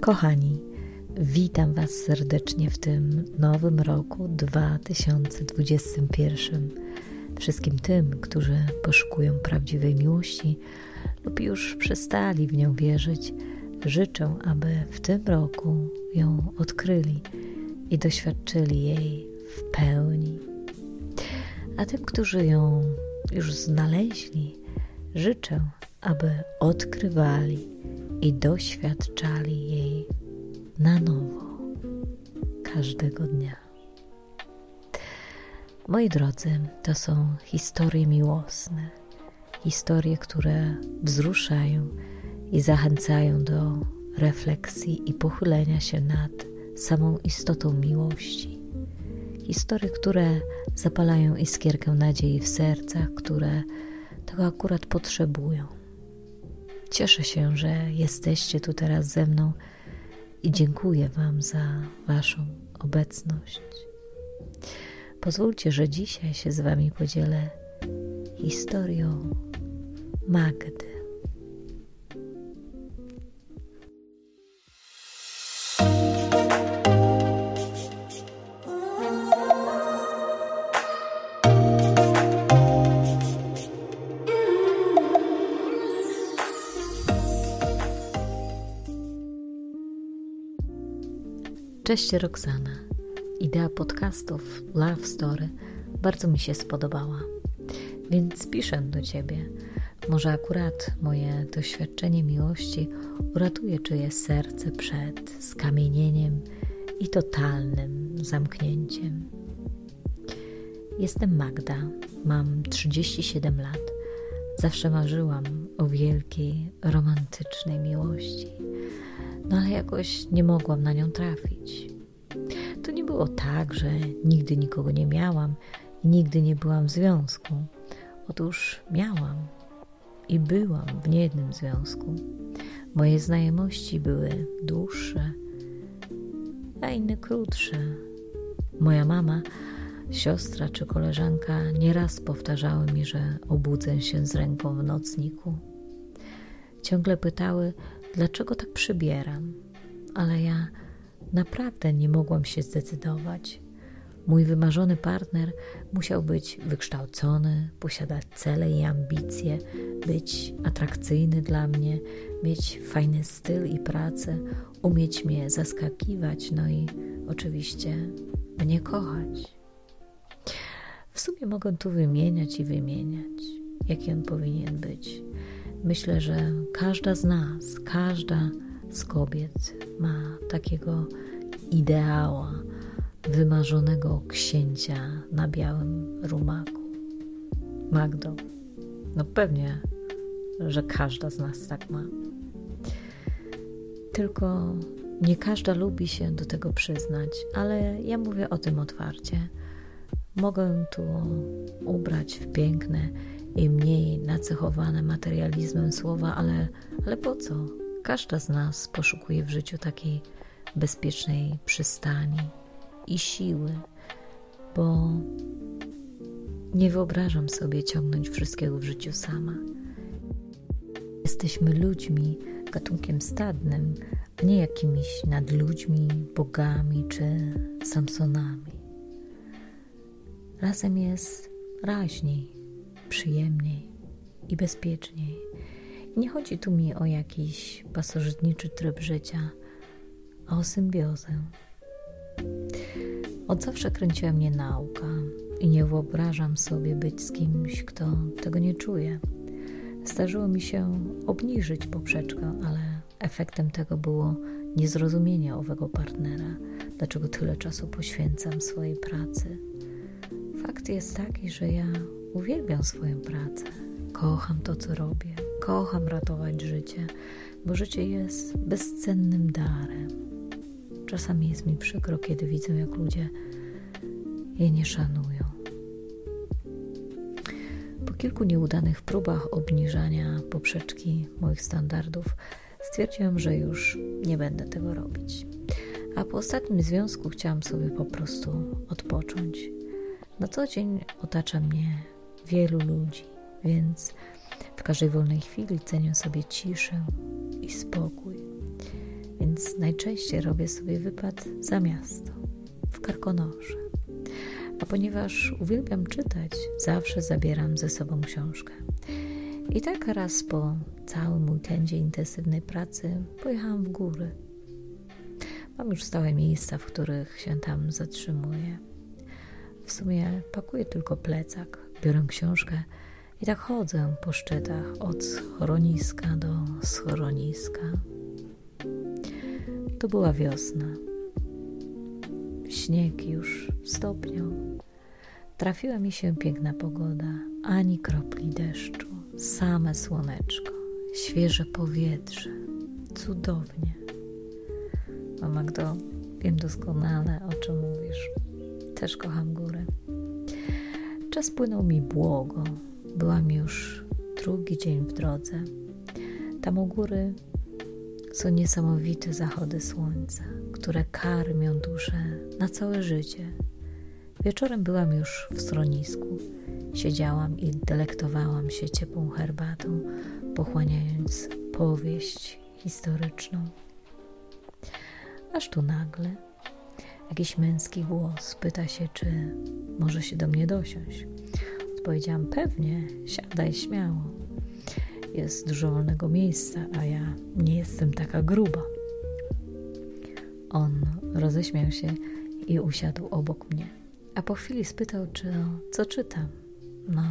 Kochani, witam Was serdecznie w tym nowym roku 2021. Wszystkim tym, którzy poszukują prawdziwej miłości lub już przestali w nią wierzyć, życzę, aby w tym roku ją odkryli i doświadczyli jej w pełni. A tym, którzy ją już znaleźli, życzę, aby odkrywali i doświadczali jej na nowo każdego dnia. Moi drodzy, to są historie miłosne, historie, które wzruszają i zachęcają do refleksji i pochylenia się nad samą istotą miłości. Historie, które zapalają iskierkę nadziei w sercach, które tego akurat potrzebują. Cieszę się, że jesteście tu teraz ze mną i dziękuję Wam za Waszą obecność. Pozwólcie, że dzisiaj się z Wami podzielę historią Magdy. Cześć Roxana. Idea podcastów Love Story bardzo mi się spodobała, więc piszę do Ciebie. Może akurat moje doświadczenie miłości uratuje czyje serce przed skamienieniem i totalnym zamknięciem. Jestem Magda, mam 37 lat. Zawsze marzyłam o wielkiej, romantycznej miłości no ale jakoś nie mogłam na nią trafić. To nie było tak, że nigdy nikogo nie miałam nigdy nie byłam w związku. Otóż miałam i byłam w niejednym związku. Moje znajomości były dłuższe, a inne krótsze. Moja mama, siostra czy koleżanka nieraz powtarzały mi, że obudzę się z ręką w nocniku. Ciągle pytały, dlaczego tak przybieram, ale ja naprawdę nie mogłam się zdecydować. Mój wymarzony partner musiał być wykształcony, posiadać cele i ambicje, być atrakcyjny dla mnie, mieć fajny styl i pracę, umieć mnie zaskakiwać, no i oczywiście mnie kochać. W sumie mogę tu wymieniać i wymieniać, jaki on powinien być. Myślę, że każda z nas, każda z kobiet ma takiego ideała wymarzonego księcia na białym rumaku. Magdo, no pewnie, że każda z nas tak ma. Tylko nie każda lubi się do tego przyznać, ale ja mówię o tym otwarcie. Mogę tu ubrać w piękne i mniej nacechowane materializmem słowa, ale, ale po co? Każda z nas poszukuje w życiu takiej bezpiecznej przystani i siły, bo nie wyobrażam sobie ciągnąć wszystkiego w życiu sama. Jesteśmy ludźmi, gatunkiem stadnym, a nie jakimiś nadludźmi, bogami czy samsonami. Razem jest raźniej, przyjemniej i bezpieczniej. Nie chodzi tu mi o jakiś pasożytniczy tryb życia, a o symbiozę. Od zawsze kręciła mnie nauka i nie wyobrażam sobie być z kimś, kto tego nie czuje. Zdarzyło mi się obniżyć poprzeczkę, ale efektem tego było niezrozumienie owego partnera, dlaczego tyle czasu poświęcam swojej pracy. Fakt jest taki, że ja Uwielbiam swoją pracę. Kocham to, co robię. Kocham ratować życie, bo życie jest bezcennym darem. Czasami jest mi przykro, kiedy widzę, jak ludzie je nie szanują. Po kilku nieudanych próbach obniżania poprzeczki moich standardów, stwierdziłam, że już nie będę tego robić. A po ostatnim związku chciałam sobie po prostu odpocząć. Na co dzień otacza mnie wielu ludzi, więc w każdej wolnej chwili cenię sobie ciszę i spokój. więc najczęściej robię sobie wypad za miasto, w Karkonosze. A ponieważ uwielbiam czytać, zawsze zabieram ze sobą książkę. I tak raz po całym weekendzie intensywnej pracy pojechałam w góry. Mam już stałe miejsca, w których się tam zatrzymuję. W sumie pakuję tylko plecak, biorę książkę i tak chodzę po szczytach od schroniska do schroniska. To była wiosna. Śnieg już stopniał. Trafiła mi się piękna pogoda, ani kropli deszczu, same słoneczko, świeże powietrze. Cudownie. Mama, Magdo, wiem doskonale, o czym mówisz. Też kocham górę. Czas płynął mi błogo. Byłam już drugi dzień w drodze. Tam u góry są niesamowite zachody słońca, które karmią duszę na całe życie. Wieczorem byłam już w schronisku. Siedziałam i delektowałam się ciepłą herbatą, pochłaniając powieść historyczną. Aż tu nagle jakiś męski głos pyta się, czy może się do mnie dosiąść. Odpowiedziałam pewnie, siadaj śmiało. Jest dużo wolnego miejsca, a ja nie jestem taka gruba. On roześmiał się i usiadł obok mnie, a po chwili spytał, czy co czytam. No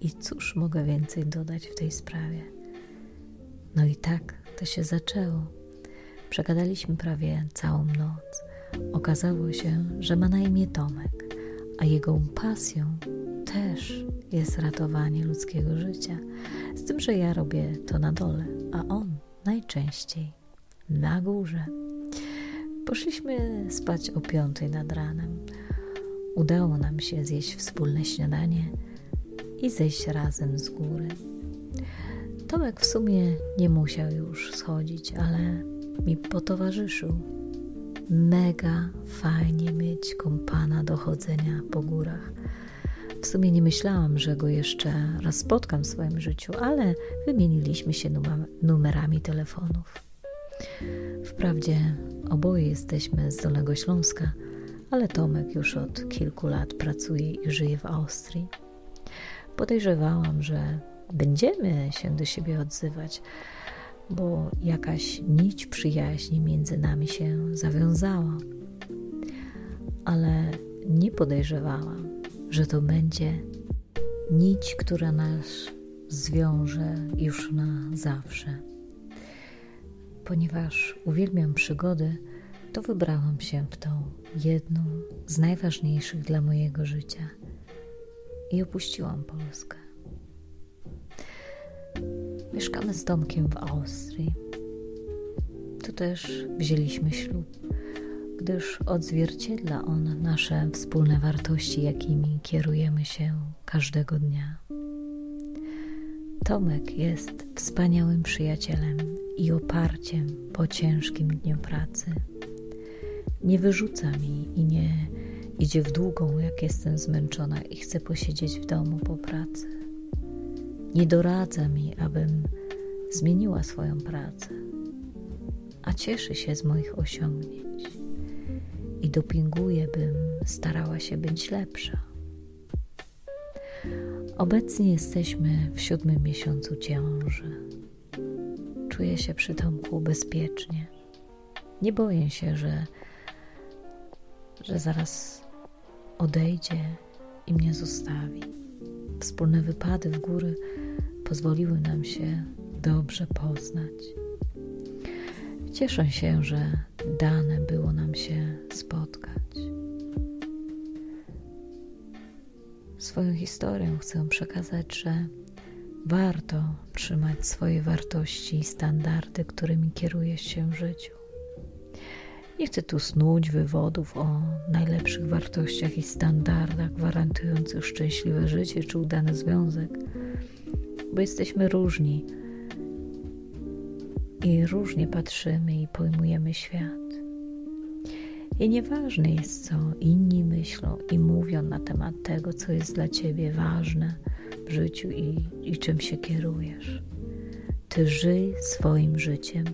i cóż mogę więcej dodać w tej sprawie? No i tak to się zaczęło. Przegadaliśmy prawie całą noc. Okazało się, że ma na imię Tomek, a jego pasją też jest ratowanie ludzkiego życia. Z tym, że ja robię to na dole, a on najczęściej na górze. Poszliśmy spać o piątej nad ranem. Udało nam się zjeść wspólne śniadanie i zejść razem z góry. Tomek w sumie nie musiał już schodzić, ale mi potowarzyszył. Mega fajnie mieć kompana do chodzenia po górach. W sumie nie myślałam, że go jeszcze raz spotkam w swoim życiu, ale wymieniliśmy się numerami telefonów. Wprawdzie oboje jesteśmy z Dolnego Śląska, ale Tomek już od kilku lat pracuje i żyje w Austrii. Podejrzewałam, że będziemy się do siebie odzywać, bo jakaś nić przyjaźni między nami się zawiązała. Ale nie podejrzewałam, że to będzie nić, która nas zwiąże już na zawsze. Ponieważ uwielbiam przygody, to wybrałam się w tą jedną z najważniejszych dla mojego życia i opuściłam Polskę. Mieszkamy z Tomkiem w Austrii. Tu też wzięliśmy ślub, gdyż odzwierciedla on nasze wspólne wartości, jakimi kierujemy się każdego dnia. Tomek jest wspaniałym przyjacielem i oparciem po ciężkim dniu pracy. Nie wyrzuca mi i nie idzie w długą, jak jestem zmęczona i chcę posiedzieć w domu po pracy nie doradza mi, abym zmieniła swoją pracę, a cieszy się z moich osiągnięć i dopinguje, bym starała się być lepsza. Obecnie jesteśmy w siódmym miesiącu ciąży. Czuję się przy Tomku bezpiecznie. Nie boję się, że, że zaraz odejdzie i mnie zostawi. Wspólne wypady w góry pozwoliły nam się dobrze poznać. Cieszę się, że dane było nam się spotkać. Swoją historią chcę przekazać, że warto trzymać swoje wartości i standardy, którymi kierujesz się w życiu. Nie chcę tu snuć wywodów o najlepszych wartościach i standardach gwarantujących szczęśliwe życie czy udany związek, bo jesteśmy różni i różnie patrzymy i pojmujemy świat. I nieważne jest, co inni myślą i mówią na temat tego, co jest dla ciebie ważne w życiu i, i czym się kierujesz. Ty żyj swoim życiem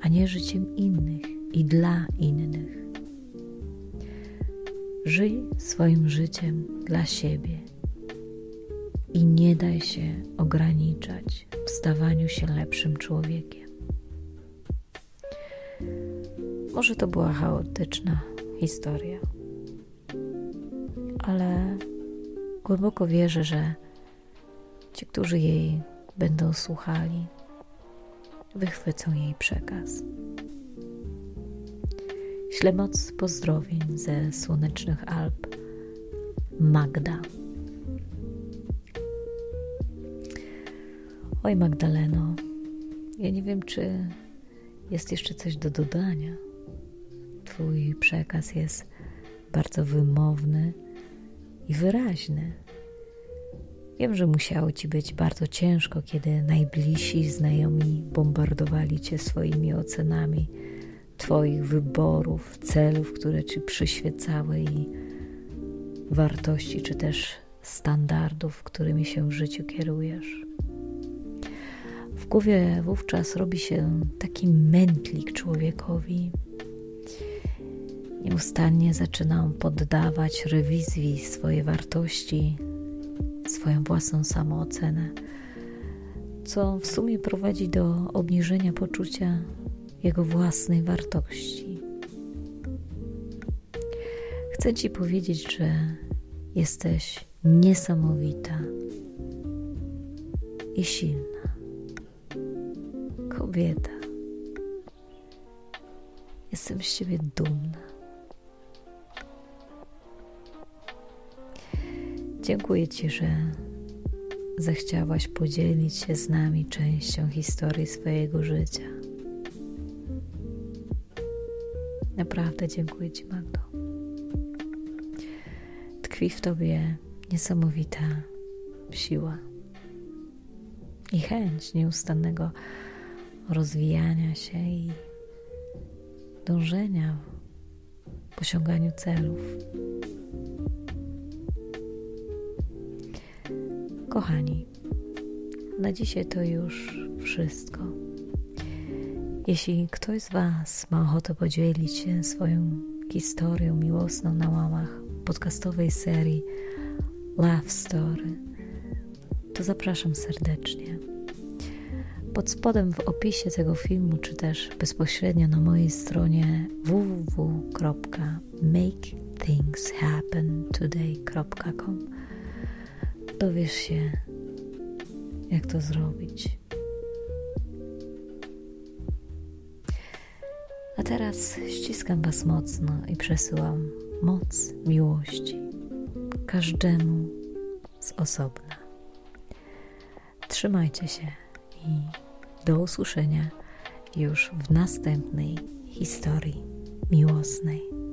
a nie życiem innych i dla innych. Żyj swoim życiem dla siebie i nie daj się ograniczać w stawaniu się lepszym człowiekiem. Może to była chaotyczna historia, ale głęboko wierzę, że ci, którzy jej będą słuchali, wychwycą jej przekaz. Ślę moc pozdrowień ze słonecznych Alp. Magda. Oj, Magdaleno, ja nie wiem, czy jest jeszcze coś do dodania. Twój przekaz jest bardzo wymowny i wyraźny. Wiem, że musiało ci być bardzo ciężko, kiedy najbliżsi znajomi bombardowali cię swoimi ocenami Twoich wyborów, celów, które Ci przyświecały i wartości, czy też standardów, którymi się w życiu kierujesz. W głowie wówczas robi się taki mętlik człowiekowi. Nieustannie zaczynam poddawać rewizji swoje wartości, swoją własną samoocenę, co w sumie prowadzi do obniżenia poczucia jego własnej wartości. Chcę Ci powiedzieć, że jesteś niesamowita i silna. Kobieta. Jestem z Ciebie dumna. Dziękuję Ci, że zechciałaś podzielić się z nami częścią historii swojego życia. Naprawdę dziękuję Ci, Magdo. Tkwi w Tobie niesamowita siła i chęć nieustannego rozwijania się i dążenia w osiąganiu celów. Kochani, na dzisiaj to już wszystko. Jeśli ktoś z Was ma ochotę podzielić się swoją historią miłosną na łamach podcastowej serii Love Story, to zapraszam serdecznie. Pod spodem w opisie tego filmu, czy też bezpośrednio na mojej stronie www.makethingshappentoday.com dowiesz się, jak to zrobić. Teraz ściskam Was mocno i przesyłam moc miłości każdemu z osobna. Trzymajcie się i do usłyszenia już w następnej historii miłosnej.